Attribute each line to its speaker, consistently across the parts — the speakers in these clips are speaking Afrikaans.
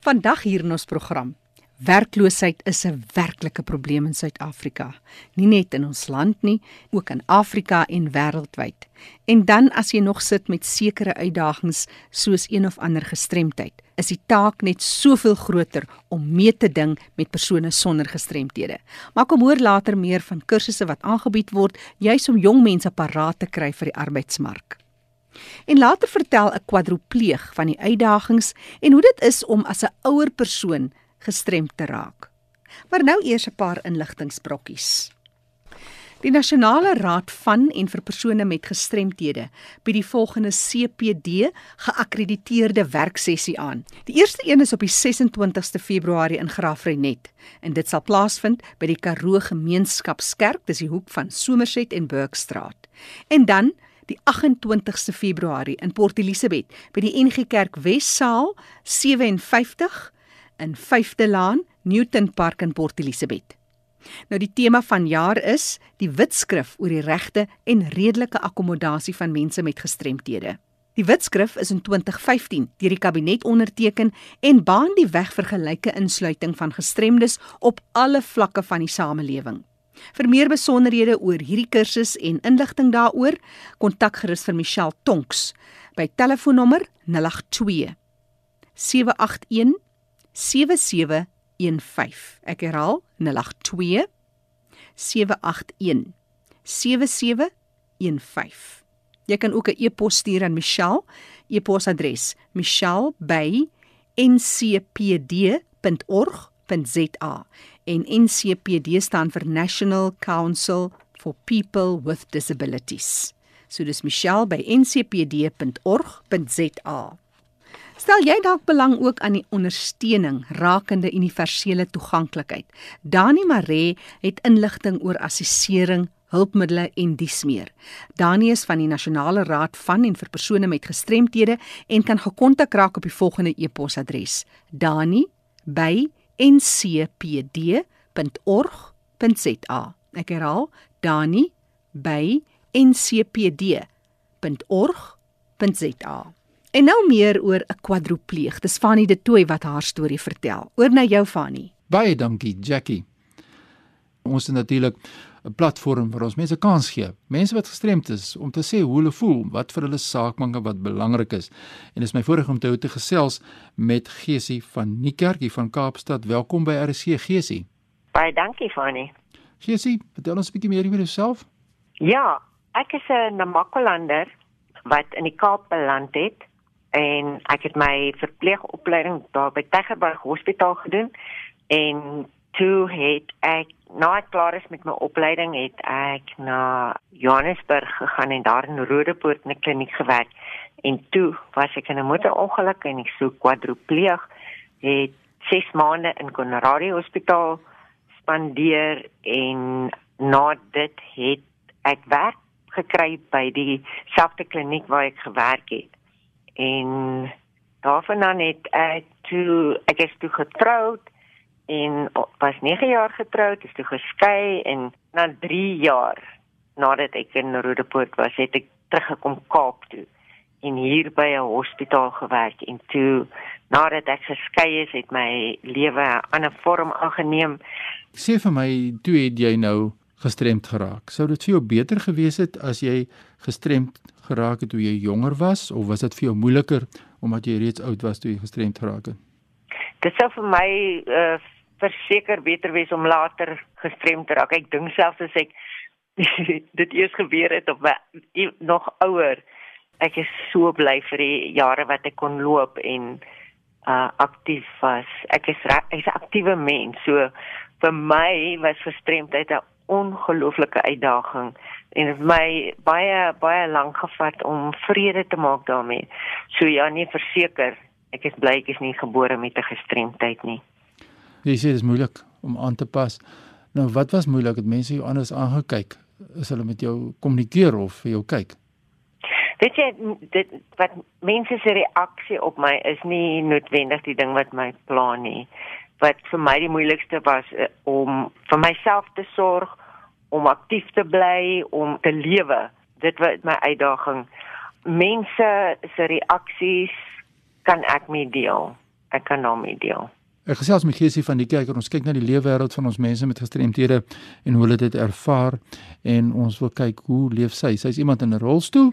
Speaker 1: Vandag hier in ons program. Werkloosheid is 'n werklike probleem in Suid-Afrika, nie net in ons land nie, ook in Afrika en wêreldwyd. En dan as jy nog sit met sekere uitdagings soos een of ander gestremdheid, is die taak net soveel groter om mee te ding met persone sonder gestremthede. Maar kom hoor later meer van kursusse wat aangebied word juis om jong mense paraat te kry vir die arbeidsmark. En later vertel 'n kwadropleeg van die uitdagings en hoe dit is om as 'n ouer persoon gestremd te raak. Maar nou eers 'n paar inligtingsbrokkies. Die Nasionale Raad van en vir persone met gestremthede bied die volgende CPD geakkrediteerde werksessie aan. Die eerste een is op die 26ste Februarie in Graafrenet en dit sal plaasvind by die Karoo Gemeenskapskerk, dis die hoek van Somerset en Burgstraat. En dan die 28ste Februarie in Port Elizabeth by die NG Kerk Wessaal 57 in 5de Laan, Newton Park in Port Elizabeth. Nou die tema van jaar is die Witskrif oor die regte en redelike akkommodasie van mense met gestremthede. Die Witskrif is in 2015 deur die kabinet onderteken en baan die weg vir gelyke insluiting van gestremdes op alle vlakke van die samelewing. Vir meer besonderhede oor hierdie kursus en inligting daaroor, kontak gerus vir Michelle Tonks by telefoonnommer 082 781 7715. Ek herhaal 082 781 7715. Jy kan ook 'n e-pos stuur aan Michelle. E-posadres: michelle@ncpd.org.za en NCPD staan vir National Council for People with Disabilities. So dis Michelle by ncpd.org.za. Stel jy dalk belang ook aan die ondersteuning rakende universele toeganklikheid. Dani Maree het inligting oor assessering hulpmiddels en dies meer. Dani is van die Nasionale Raad van en vir persone met gestremthede en kan gekontak raak op die volgende e-posadres: dani@ ncpd.org.za. Ek herhaal dani@ncpd.org.za. En nou meer oor 'n kwadropleeg. Dis Fanny de Tooi wat haar storie vertel. Oor na jou Fanny.
Speaker 2: Baie dankie Jackie. Ons het natuurlik 'n platform waar ons mense kans gee. Mense wat gestremd is om te sê hoe hulle voel, wat vir hulle saak maak en wat belangrik is. En dit is my voorreg om te te gesels met Gesie van Niekerk van Kaapstad. Welkom by RC Gesie.
Speaker 3: Baie dankie Fanny.
Speaker 2: Gesie, vertel ons 'n bietjie meer oor jouself.
Speaker 3: Ja, ek is 'n Namakolander wat in die Kaap beland het en ek het my verpleegopleiding daar by Tygerberg Hospitaal gedoen en toe het ek na ek klaar is met my opleiding het ek na Johannesburg gegaan en daar in Rodepoort in 'n kliniek gewerk. En toe was ek in 'n motorongeluk en ek sou kwadropleeg het 6 maande in Konradi Hospitaal spandeer en na dit het ek werk gekry by die selfde kliniek waar ek gewerk het. En daarvan het ek toe ek is toe getroud en was 9 jaar getroud, is toe geskei en na 3 jaar nadat ek in Rodepoort was, het ek teruggekom Kaap toe en hier by 'n hospitaal gewerk en toe nadat ek geskei is, het my lewe 'n ander vorm aangeneem.
Speaker 2: Sê vir my, toe het jy nou gestremd geraak. Sou dit vir jou beter gewees het as jy gestremd geraak het toe jy jonger was of was dit vir jou moeiliker omdat jy reeds oud was toe jy gestremd geraak het?
Speaker 3: Dit sou vir my uh, verseker beter wees om later gestremd te raak. Ek dink selfs as ek dit eers gebeur het of nog ouer, ek is so bly vir die jare wat ek kon loop en uh aktief was. Ek is ek's 'n aktiewe mens. So vir my was gestremdheid 'n ongelooflike uitdaging en het my baie baie lank gevat om vrede te maak daarmee. So ja, nee, verseker, ek is bly ek is nie gebore met 'n gestremdheid nie.
Speaker 2: Jy sê dit is moeilik om aan te pas. Nou wat was moeilik? Het mense jou anders aangekyk? Is hulle met jou kommunikeer of vir jou kyk?
Speaker 3: Weet jy dit wat mense se reaksie op my is nie noodwendig die ding wat my pla nie. Wat vir my die moeilikste was uh, om vir myself te sorg, om aktief te bly, om te lewe. Dit was my uitdaging. Mense se reaksies kan ek mee deel ek kan daarmee deel.
Speaker 2: Ek gesels met Geesie van die kerk en ons kyk na die leefwêreld van ons mense met gestremthede en hoe hulle dit ervaar en ons wil kyk hoe leef sy. Sy's iemand in 'n rolstoel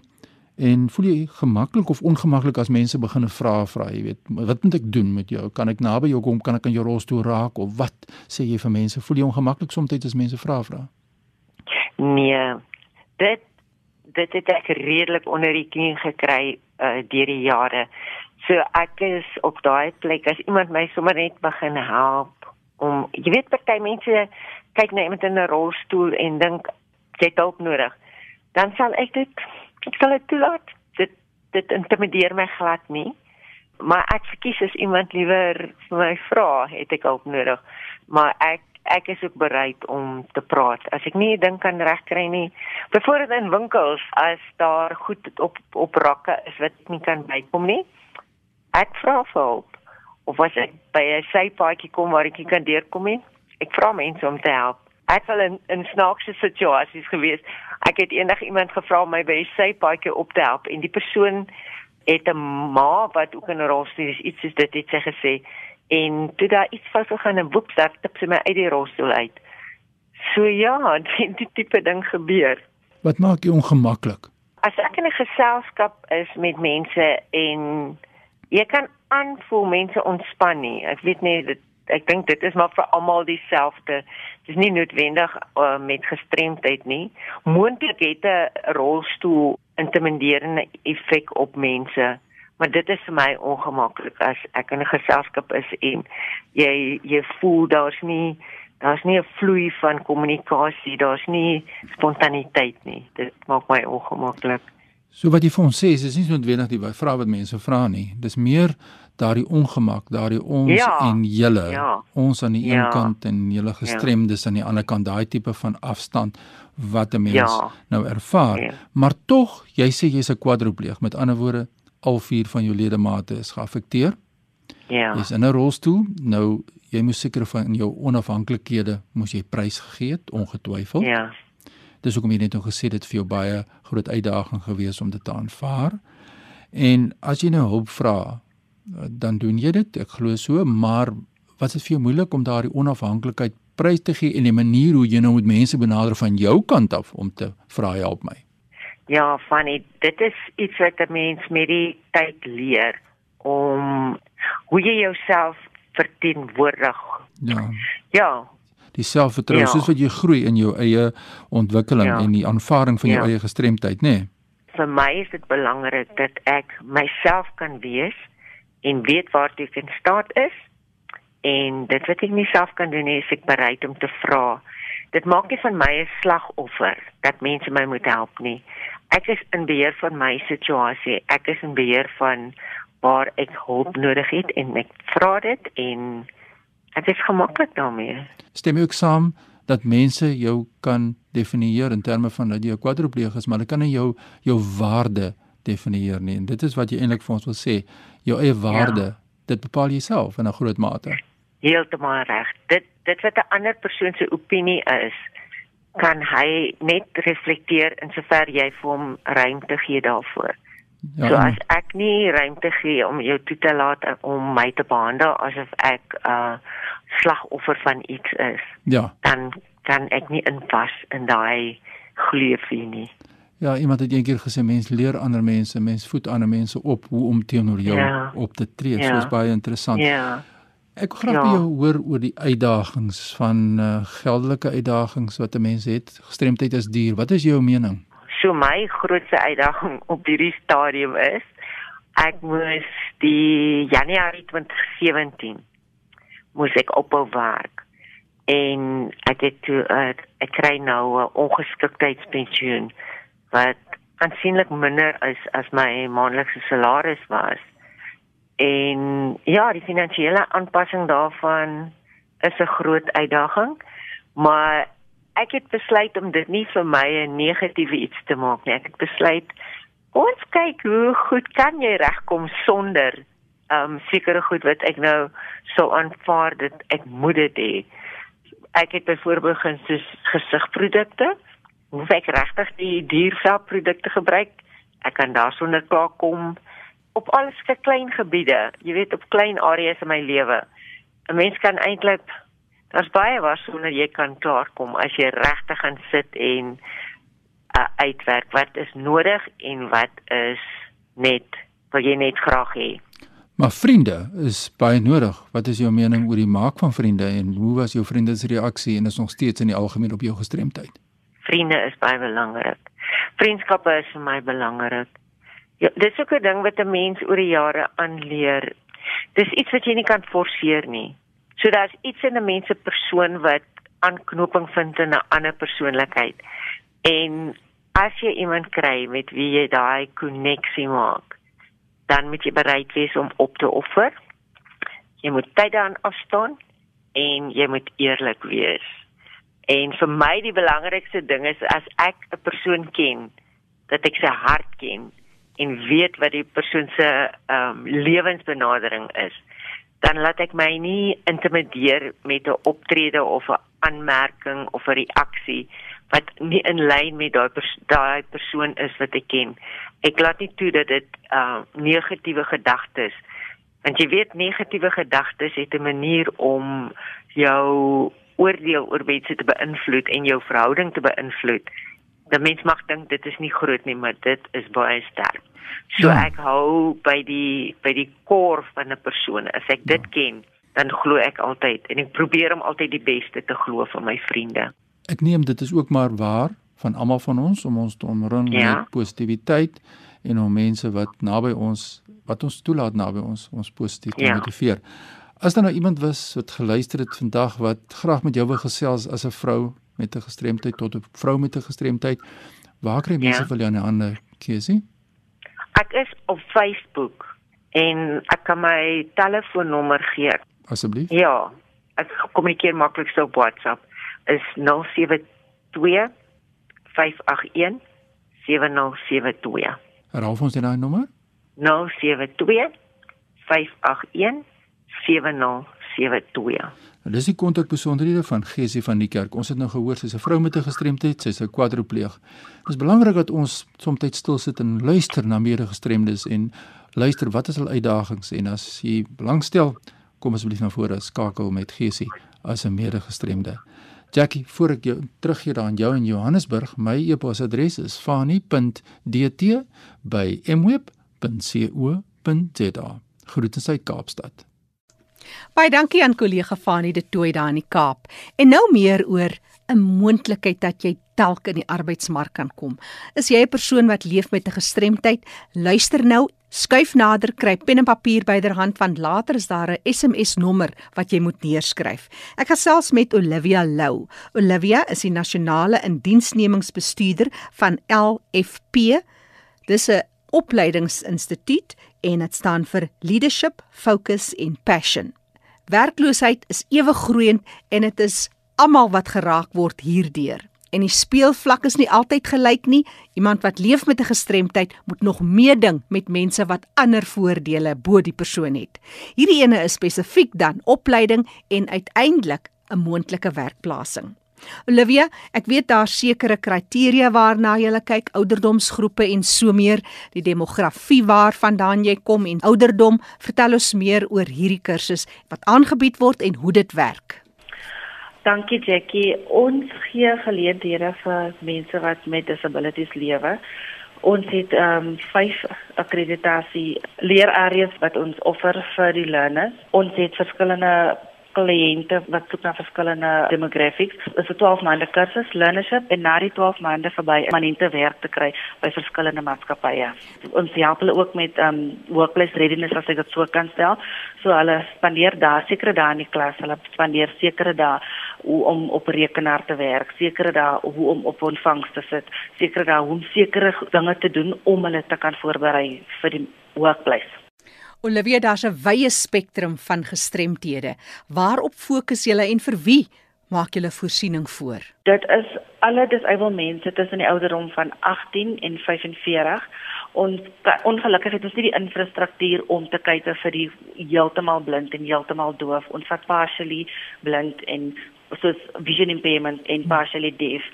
Speaker 2: en voel jy gemaklik of ongemaklik as mense begin vra vra, jy weet, wat moet ek doen met jou? Kan ek naby jou kom? Kan ek aan jou rolstoel raak of wat sê jy vir mense? Voel jy ongemaklik soms as mense vra vra?
Speaker 3: Nee. Dit dit het ek redelik onder die knie gekry uh, deur die jare. So ek is op daai plek as iemand my sommer net begin help om jy weet party mense kyk na iemand in 'n rolstoel en dink jy het hulp nodig. Dan sal ek dit ek sal dit toelaat. Dit dit intimideer my glad nie. Maar ek verkies as iemand liewer vir my vra, het ek hulp nodig. Maar ek ek is ook bereid om te praat. As ek nie 'n ding kan regkry nie, byvoorbeeld in winkels as daar goed op op rakke is wat ek nie kan bykom nie, ek vra vir hulp. Of as ek by 'n sypaadjie kom waar ek nie kan deurkom nie, ek vra mense om te help. Ek het in in snaakse situasies gewees. Ek het eendag iemand gevra om my by 'n sypaadjie op te help en die persoon het 'n ma wat ook in 'n rolstoel is, iets soos dit het sy gesê en toe daar iets fout gegaan en woep daar tip sy my uit die rolstoel uit. So ja, die, die tipe ding gebeur.
Speaker 2: Wat maak jy ongemaklik?
Speaker 3: As ek in 'n geselskap is met mense en jy kan aanvoel mense ontspan nie. Ek weet nie dit ek dink dit is maar vir almal dieselfde. Dit is nie noodwendig uh, met gestremdheid nie. Moontlik het 'n rolstoel intimiderende effek op mense maar dit is vir my ongemaklik as ek in 'n geselskap is en jy jy voel daar's nie daar's nie 'n vloei van kommunikasie, daar's nie spontaniteit nie. Dit maak my ongemaklik.
Speaker 2: So wat jy vir ons sê, is dis nie noodwendig die vrae wat mense vra nie. Dis meer daardie ongemak, daardie ons ja, en julle, ja, ons aan die een ja, kant en julle ja. gestremdes ja. aan die ander kant, daai tipe van afstand wat 'n mens ja, nou ervaar. Ja. Maar tog, jy sê jy's 'n kwadropleeg. Met ander woorde, al vier van jou ledemate is geaffekteer.
Speaker 3: Ja.
Speaker 2: Jy's in 'n rolstoel. Nou jy moet seker van jou onafhanklikhede moes jy prys gegee het, ongetwyfeld.
Speaker 3: Ja.
Speaker 2: Dis hoekom jy net nog gesê dit vir jou baie groot uitdaging gewees om dit te aanvaar. En as jy nou hulp vra, dan doen jy dit. Ek glo so, maar wat is vir jou moeilik om daardie onafhanklikheid prys te gee en die manier hoe jy nou met mense benader van jou kant af om te vra help my?
Speaker 3: Ja, funny. Dit is iets wat 'n mens met die tyd leer om hoe jy jouself verteenwoordig.
Speaker 2: Ja.
Speaker 3: Ja.
Speaker 2: Die selfvertroue, ja. soos wat jy groei in jou eie ontwikkeling ja. en die aanvaarding van jou ja. eie gestremdheid, nê? Nee?
Speaker 3: Vir my is dit belangrik dat ek myself kan wees en weet waar ek in staat is. En dit wat ek nie self kan doen nie, is ek bereid om te vra. Dit maak nie van my 'n slagoffer dat mense my moet help nie ek is in beheer van my situasie. Ek is in beheer van waar ek hulp nodig het en ek vra dit en ek is gemaklik daarmee.
Speaker 2: Stem jy ook saam dat mense jou kan definieer in terme van dat jy 'n kwadropleeg is, maar hulle kan nie jou jou waarde definieer nie. En dit is wat jy eintlik vir ons wil sê, jou eie waarde, ja. dit bepaal jy self in 'n groot mate.
Speaker 3: Heeltemal reg. Dit dit wat 'n ander persoon se opinie is, kan hy net reflekteer in sover jy vir hom ruimte gee daarvoor. Ja, so as ek nie ruimte gee om jou toe te laat om my te behandel asof ek 'n uh, slagoffer van iets is.
Speaker 2: Ja.
Speaker 3: Dan kan ek nie inpas in daai gleufie nie.
Speaker 2: Ja, iemand het eendag gesê mense leer ander mense, mense voed ander mense op hoe om teenoor jou ja. op te tree. Ja. So is baie interessant.
Speaker 3: Ja.
Speaker 2: Ek wil graag ja. by jou hoor oor die uitdagings van uh, geldelike uitdagings wat 'n mens het. Gestremdheid is duur. Wat is jou mening?
Speaker 3: So my grootste uitdaging op hierdie stadium is ek moes die Januarie 2017 moes ek ophou werk en ek het toe uh, ek kry nou 'n ongeskiktheidspensioen wat aansienlik minder is as my maandelikse salaris was. En ja, die finansiële aanpassing daarvan is 'n groot uitdaging, maar ek het besluit om dit nie vir my 'n negatiewe iets te maak nie. Ek het besluit ons kyk hoe goed kan jy regkom sonder um, sekere goed wat ek nou sou aanvaar dit ek moet dit hê. Ek het byvoorbeeld gesigprodukte. Hoe ek regtig die diervelprodukte gebruik. Ek kan daarsonder klaar kom op al sulke klein gebiede, jy weet op klein areas in my lewe. 'n Mens kan eintlik daar's baie waarsonder jy kan klaarkom as jy regtig gaan sit en uh, uitwerk wat is nodig en wat is net wat jy net graag hê.
Speaker 2: Maar vriende is baie nodig. Wat is jou mening oor die maak van vriende en hoe was jou vriende se reaksie en is nog steeds in die algemeen op jou gestremdheid?
Speaker 3: Vriende is baie belangrik. Vriendskappe is vir my belangrik. Ja, dis ook 'n ding wat 'n mens oor die jare aanleer. Dis iets wat jy nie kan forceer nie. So daar's iets in 'n mens se persoon wat aanknoping vind in 'n ander persoonlikheid. En as jy iemand kry met wie jy daai koneksie maak, dan moet jy bereid wees om op te offer. Jy moet tyd daarin afstaan en jy moet eerlik wees. En vir my die belangrikste ding is as ek 'n persoon ken, dat ek sy hart ken en weet wat die persoon se ehm um, lewensbenadering is, dan laat ek my nie intimideer met 'n optrede of 'n aanmerking of 'n reaksie wat nie in lyn met daai pers daai persoon is wat ek ken. Ek laat nie toe dat dit uh, negatiewe gedagtes want jy weet negatiewe gedagtes het 'n manier om jou oordeel oor mense te beïnvloed en jou verhouding te beïnvloed. 'n Mens mag dink dit is nie groot nie, maar dit is baie sterk. So ja. ek hou by die by die kor van 'n persoon. As ek dit ja. ken, dan glo ek altyd en ek probeer om altyd die beste te glo van my vriende.
Speaker 2: Ek neem dit is ook maar waar van almal van ons om ons te omring ja. met positiwiteit en om mense wat naby ons wat ons toelaat naby ons ons positief te ja. motiveer. As daar nou iemand was wat geluister het vandag wat graag met jou wil gesels as 'n vrou met 'n gestremdheid tot 'n vrou met 'n gestremdheid, waar kry mense ja. vir jou in die hande, Kesie?
Speaker 3: Ek is op Facebook en ek kan my telefoonnommer gee.
Speaker 2: Asseblief?
Speaker 3: Ja. Ek kommunikeer maklik so op WhatsApp. Is 072 581 7072.
Speaker 2: Herhaal ons die nommer?
Speaker 3: 072 581 7072.
Speaker 2: Nou, dis die kontakbesonderhede van Gesie van die kerk. Ons het nou gehoor sy's 'n vrou met 'n gestremdheid, sy's 'n kwadripleeg. Dit is belangrik dat ons soms stil sit en luister na medegestremdes en luister wat is hul uitdagings en as jy belangstel, kom asseblief na vore skakel met Gesie as 'n medegestremde. Jackie, voor ek jou teruggee daar aan jou in Johannesburg, my e-posadres is fani.dt@mweb.co.za. Groete uit Kaapstad.
Speaker 1: Baie dankie aan kollega Fanie de Tooi daar in die Kaap. En nou meer oor 'n moontlikheid dat jy dalk in die arbeidsmark kan kom. Is jy 'n persoon wat leef met 'n gestremdheid? Luister nou, skuif nader, kry pen en papier byderhand want later is daar 'n SMS nommer wat jy moet neerskryf. Ek gesels met Olivia Lou. Olivia is die nasionale indiensnemingsbestuurder van LFP. Dis 'n opleidingsinstituut en dit staan vir Leadership, Focus en Passion. Werkloosheid is ewe groeiend en dit is almal wat geraak word hierdeur. En die speelvlak is nie altyd gelyk nie. Iemand wat leef met 'n gestremdheid moet nog meeding met mense wat ander voordele bo die persoon het. Hierdie ene is spesifiek dan opleiding en uiteindelik 'n moontlike werkplasing. Olivia, ek weet daar sekere kriteria waarna jy kyk, ouderdomsgroepe en so meer, die demografie waarvandaan jy kom en ouderdom. Vertel ons meer oor hierdie kursus wat aangebied word en hoe dit werk.
Speaker 4: Dankie Jackie. Ons gee geleenthede vir mense wat met disabilities lewe. Ons het ehm um, vyf akkreditasie leerareas wat ons offer vir die learners. Ons het verskillende kliënte wat soek na verskillende demographics. Dit is 'n 12 maande kursus, learnership en na die 12 maande verby permanente werk te kry by verskillende maatskappye. Ons help hulle ook met um workplace readiness as ek dit so kan stel. So hulle spandeer daar sekere dae in die klas, hulle spandeer sekere dae om op rekenaar te werk, sekere dae hoe om op ontvangs te sit, sekere dae hoe om sekere dinge te doen om hulle te kan voorberei vir die workplace.
Speaker 1: Olivia, daar's 'n wye spektrum van gestremthede. Waarop fokus julle en vir wie maak julle voorsiening voor?
Speaker 4: Dit is alle disabled mense tussen die ouderdom van 18 en 45. Ons ongelukkig het ons nie die infrastruktuur om te kyk vir die heeltemal blind en heeltemal doof. Ons vat partially blind en soos vision impairment en partially deaf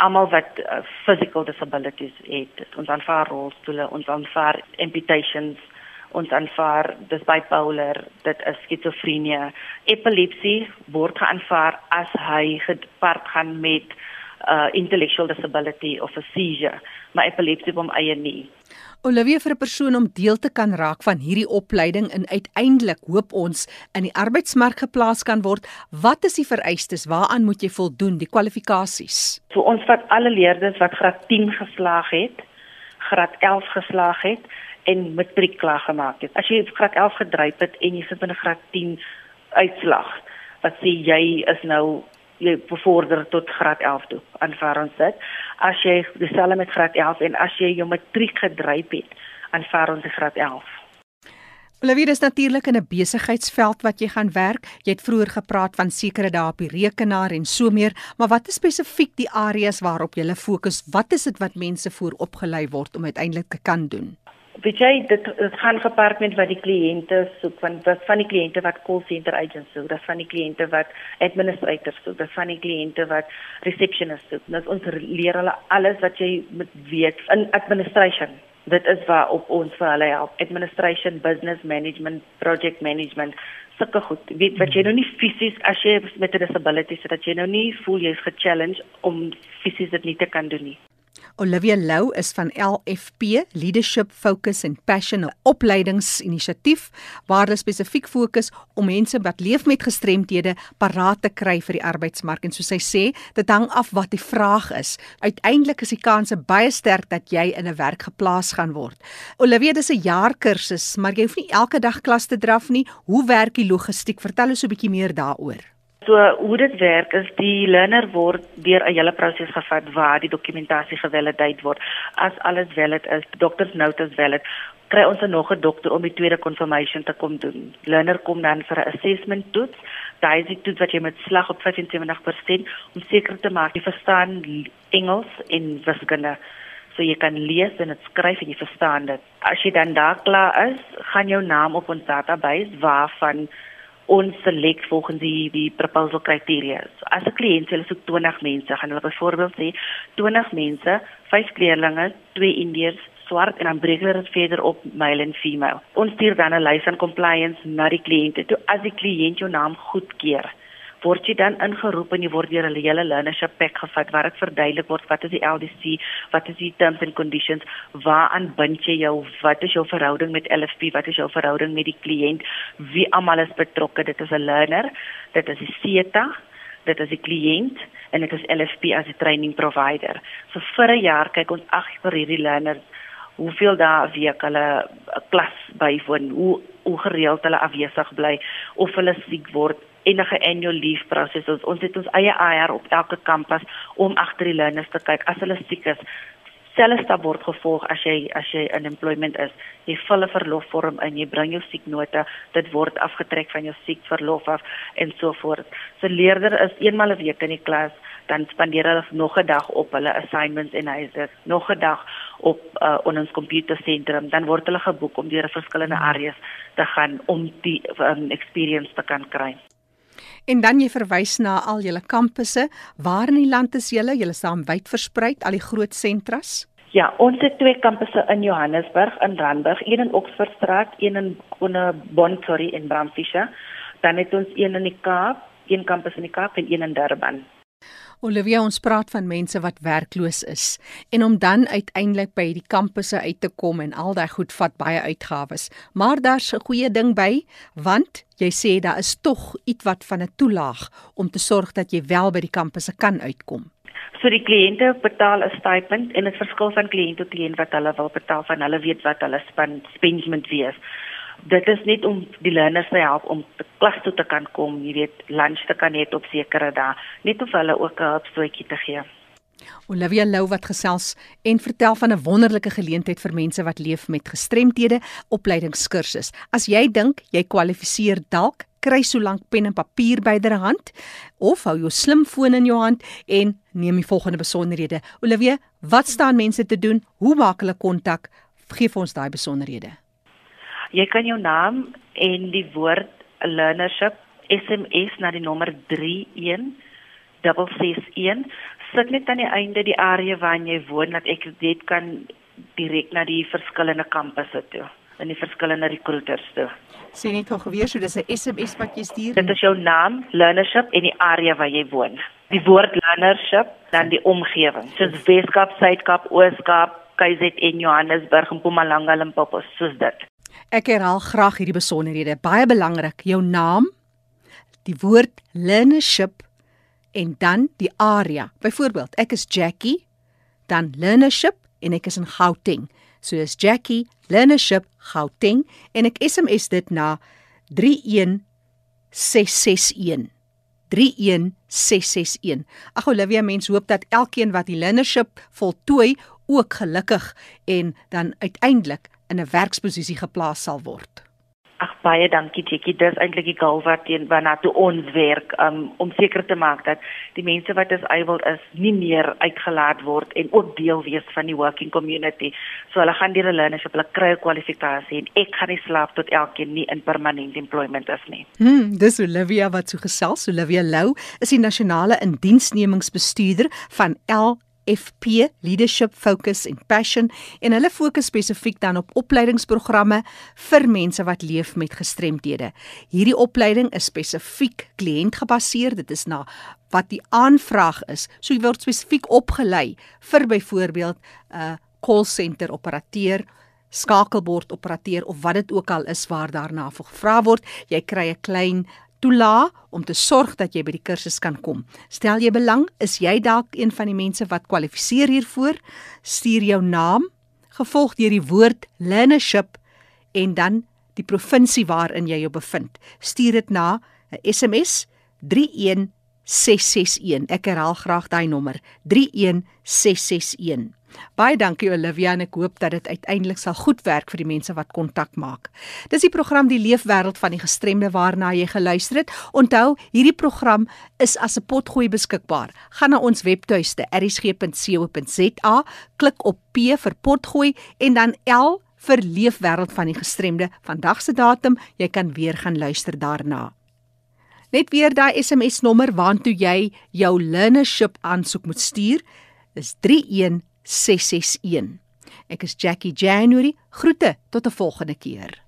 Speaker 4: almal wat uh, physical disabilities het ons aanvaar rolstoele ons aanvaar amputations Ons aanvaar dis bipolar, dit is skizofrenie. Epilepsie word geaanvaar as hy gepaard gaan met uh intellectual disability of a seizure, maar epilepsie hom eie nie.
Speaker 1: Olivia vir 'n persoon om deel te kan raak van hierdie opleiding en uiteindelik hoop ons in die arbeidsmark geplaas kan word, wat is die vereistes? Waaraan moet jy voldoen, die kwalifikasies?
Speaker 4: So ons vat alle leerders wat graad 10 geslaag het, graad 11 geslaag het en matriek klaar gemaak het. As jy graad 11 gedryf het en jy sit met 'n graad 10 uitslag, wat sê jy is nou jy bevorder tot graad 11 toe. Aanvaar ons dit. As jy dieselfde met graad 11 en as jy jou matriek gedryf het, aanvaar ons die graad 11.
Speaker 1: Olivia is natuurlik in 'n besigheidsveld wat jy gaan werk. Jy het vroeër gepraat van sekere dae op die rekenaar en so meer, maar wat is spesifiek die areas waarop jy fokus? Wat is dit wat mense vooropgelei word om uiteindelik te kan doen?
Speaker 4: Weet jy dit dit gaan gepaard met wat die kliënte soek van wat van die kliënte wat call center agents soek, dat van die kliënte wat administrators soek, dat van die kliënte wat receptionists soek. Dit ons leer hulle alles wat jy moet weet in administration. Dit is waar op ons vir hulle help. Administration, business management, project management sulke goed. Weet wat jy nou nie fisies as jy met 'n disability sit dat jy nou nie voel jy's ge-challenge om fisies dit nie te kan doen nie.
Speaker 1: Olivia Lou is van LFP Leadership Focus and Passion opleidingsinisiatief waar hulle spesifiek fokus om mense wat leef met gestremthede paraat te kry vir die arbeidsmark en soos sy sê dit hang af wat die vraag is. Uiteindelik is die kanse baie sterk dat jy in 'n werk geplaas gaan word. Olivia dis 'n jaar kursus maar jy hoef nie elke dag klas te draf nie. Hoe werk die logistiek? Vertel ons 'n bietjie meer daaroor
Speaker 4: So hoe dit werk is die learner word deur 'n hele proses gevat waar die dokumentasie gevalideer word. As alles valid is, doctor's note is valid, kry ons nog 'n dokter om die tweede confirmation te kom doen. Learner kom dan vir 'n assessment toets. Daai is die toets wat jy met slag op 75% om seker te maak jy verstaan Engels en wiskunde. So jy kan lees en dit skryf en jy verstaan dit. As jy dan daar klaar is, gaan jou naam op ons database waarvan ons selek volgens die die proposal kriteria. So, as 'n kliënt hulle soek 20 mense, gaan hulle byvoorbeeld sê 20 mense, 5 kleerlinge, 2 indiërs, swart en dan breek hulle dit verder op male en female. Ons stuur dan 'n lys van compliance na die kliënte toe as die kliënt jou naam goedkeur word jy dan ingeroep en jy word deur 'n hele learnership pack gevat waar dit verduidelik word wat is die LDC, wat is die terms and conditions, waaraan bind jy jou, wat is jou verhouding met LFP, wat is jou verhouding met die kliënt, wie almal is betrokke, dit is 'n learner, dit is die SETA, dit is die kliënt en dit is LFP as die training provider. So vir 'n jaar kyk ons ag vir hierdie learners hoeveel dae 'n week hulle 'n klas bywoon, hoe hoe gereeld hulle afwesig bly of hulle siek word enige annual leave proses. Ons, ons het ons eie IR op elke kampus om agter die learners te kyk as hulle siek is. Selfs daar word gevolg as jy as jy in employment is. Jy vul 'n verlofvorm in, jy bring jou sieknote, dit word afgetrek van jou siekverlof af en so voort. So leerder is eenmal 'n week in die klas, dan spandeer hulle nog 'n dag op hulle assignments en huise, nog 'n dag op uh, ons komputersentrum, dan word hulle geboek om deur verskillende areas te gaan om die um, experience te kan kry.
Speaker 1: En dan jy verwys na al julle kampusse. Waar in die land is julle? Julle staan wyd versprei, al die groot sentras?
Speaker 4: Ja, ons het twee kampusse in Johannesburg en Randburg, een in Oxfordstraat, een in Bonnetonri in Bramfisher. Dan het ons een in die Kaap, een kampus in die Kaap en een in Durban.
Speaker 1: Olivia ons praat van mense wat werkloos is en om dan uiteindelik by die kampusse uit te kom en al daai goed vat baie uitgawes. Maar daar's 'n goeie ding by want jy sê daar is tog ietwat van 'n toelaag om te sorg dat jy wel by die kampusse kan uitkom.
Speaker 4: So die kliënte betaal 'n stipend en dit verskil van kliënt tot kliënt wat hulle wil betaal van hulle weet wat hulle spend moet wees dit is net om die leerders te help om te klas toe te kan kom, jy weet, lunch te kan hê op sekere dae, net of hulle ook 'n hulpstootjie te gee.
Speaker 1: Olivia Lou wat gesels en vertel van 'n wonderlike geleentheid vir mense wat leef met gestremthede, opleidingskursus. As jy dink jy kwalifiseer dalk, kry solank pen en papier byderhand of hou jou slimfoon in jou hand en neem die volgende besonderhede. Olivia, wat staan mense te doen? Hoe maak hulle kontak? Geef ons daai besonderhede.
Speaker 4: Jy kan jou naam en die woord learnership SMS na die nommer 31661 sit net aan die einde die area waar jy woon dat ek dit kan direk na die verskillende kampusse toe. in die verskillende recruiters toe.
Speaker 1: Sien net gou weer so dis 'n SMS wat jy stuur.
Speaker 4: Dit is jou naam, learnership en die area waar jy woon. Die woord learnership dan die omgewing. Soos Weskaap, Suidkaap, Ooskaap, KZN, Johannesburg, Mpumalanga, Limpopo, soos dit.
Speaker 1: Ek herhaal graag hierdie besonderhede. Baie belangrik, jou naam, die woord learnership en dan die area. Byvoorbeeld, ek is Jackie, dan learnership en ek is in Gauteng. So is Jackie learnership Gauteng en ek SMS dit na 31661. 31661. Ag Olivia, mens hoop dat elkeen wat die learnership voltooi ook gelukkig en dan uiteindelik in 'n werksposisie geplaas sal word.
Speaker 4: Ag baie dankie Jackie. Dis eintlik die goal wat teen waarna toe ons werk um, om seker te maak dat die mense wat as able is nie meer uitgelaat word en ook deel wees van die working community. So hulle gaan deur hulle learnership, hulle kry 'n kwalifikasie en ek gaan nie slaap tot elkeen nie in permanent employment is nie.
Speaker 1: Hmm, dis Olivia wat so gesels. Olivia Lou is die nasionale indiensnemingsbestuurder van L FP Leadership Focus and Passion en hulle fokus spesifiek dan op opleidingsprogramme vir mense wat leef met gestremthede. Hierdie opleiding is spesifiek kliëntgebaseer. Dit is na wat die aanvraag is. So jy word spesifiek opgelei vir byvoorbeeld 'n uh, call center operateur skakelbord operateur of wat dit ook al is waar daarna gevra word jy kry 'n klein toelaat om te sorg dat jy by die kursus kan kom. Stel jy belang, is jy dalk een van die mense wat kwalifiseer hiervoor? Stuur jou naam gevolg deur die woord learnership en dan die provinsie waarin jy jou bevind. Stuur dit na 'n SMS 31661. Ek herhaal graag daai nommer 31661. Baie dankie Olivia en ek hoop dat dit uiteindelik sal goed werk vir die mense wat kontak maak. Dis die program Die Leefwêreld van die Gestremde waarna jy geluister het. Onthou, hierdie program is as 'n potgooi beskikbaar. Gaan na ons webtuiste erisg.co.za, klik op P vir potgooi en dan L vir Leefwêreld van die Gestremde. Vandag se datum, jy kan weer gaan luister daarna. Net weer daai SMS nommer waantoe jy jou learnership aansoek moet stuur. Dis 31 661. Ek is Jackie January. Groete tot 'n volgende keer.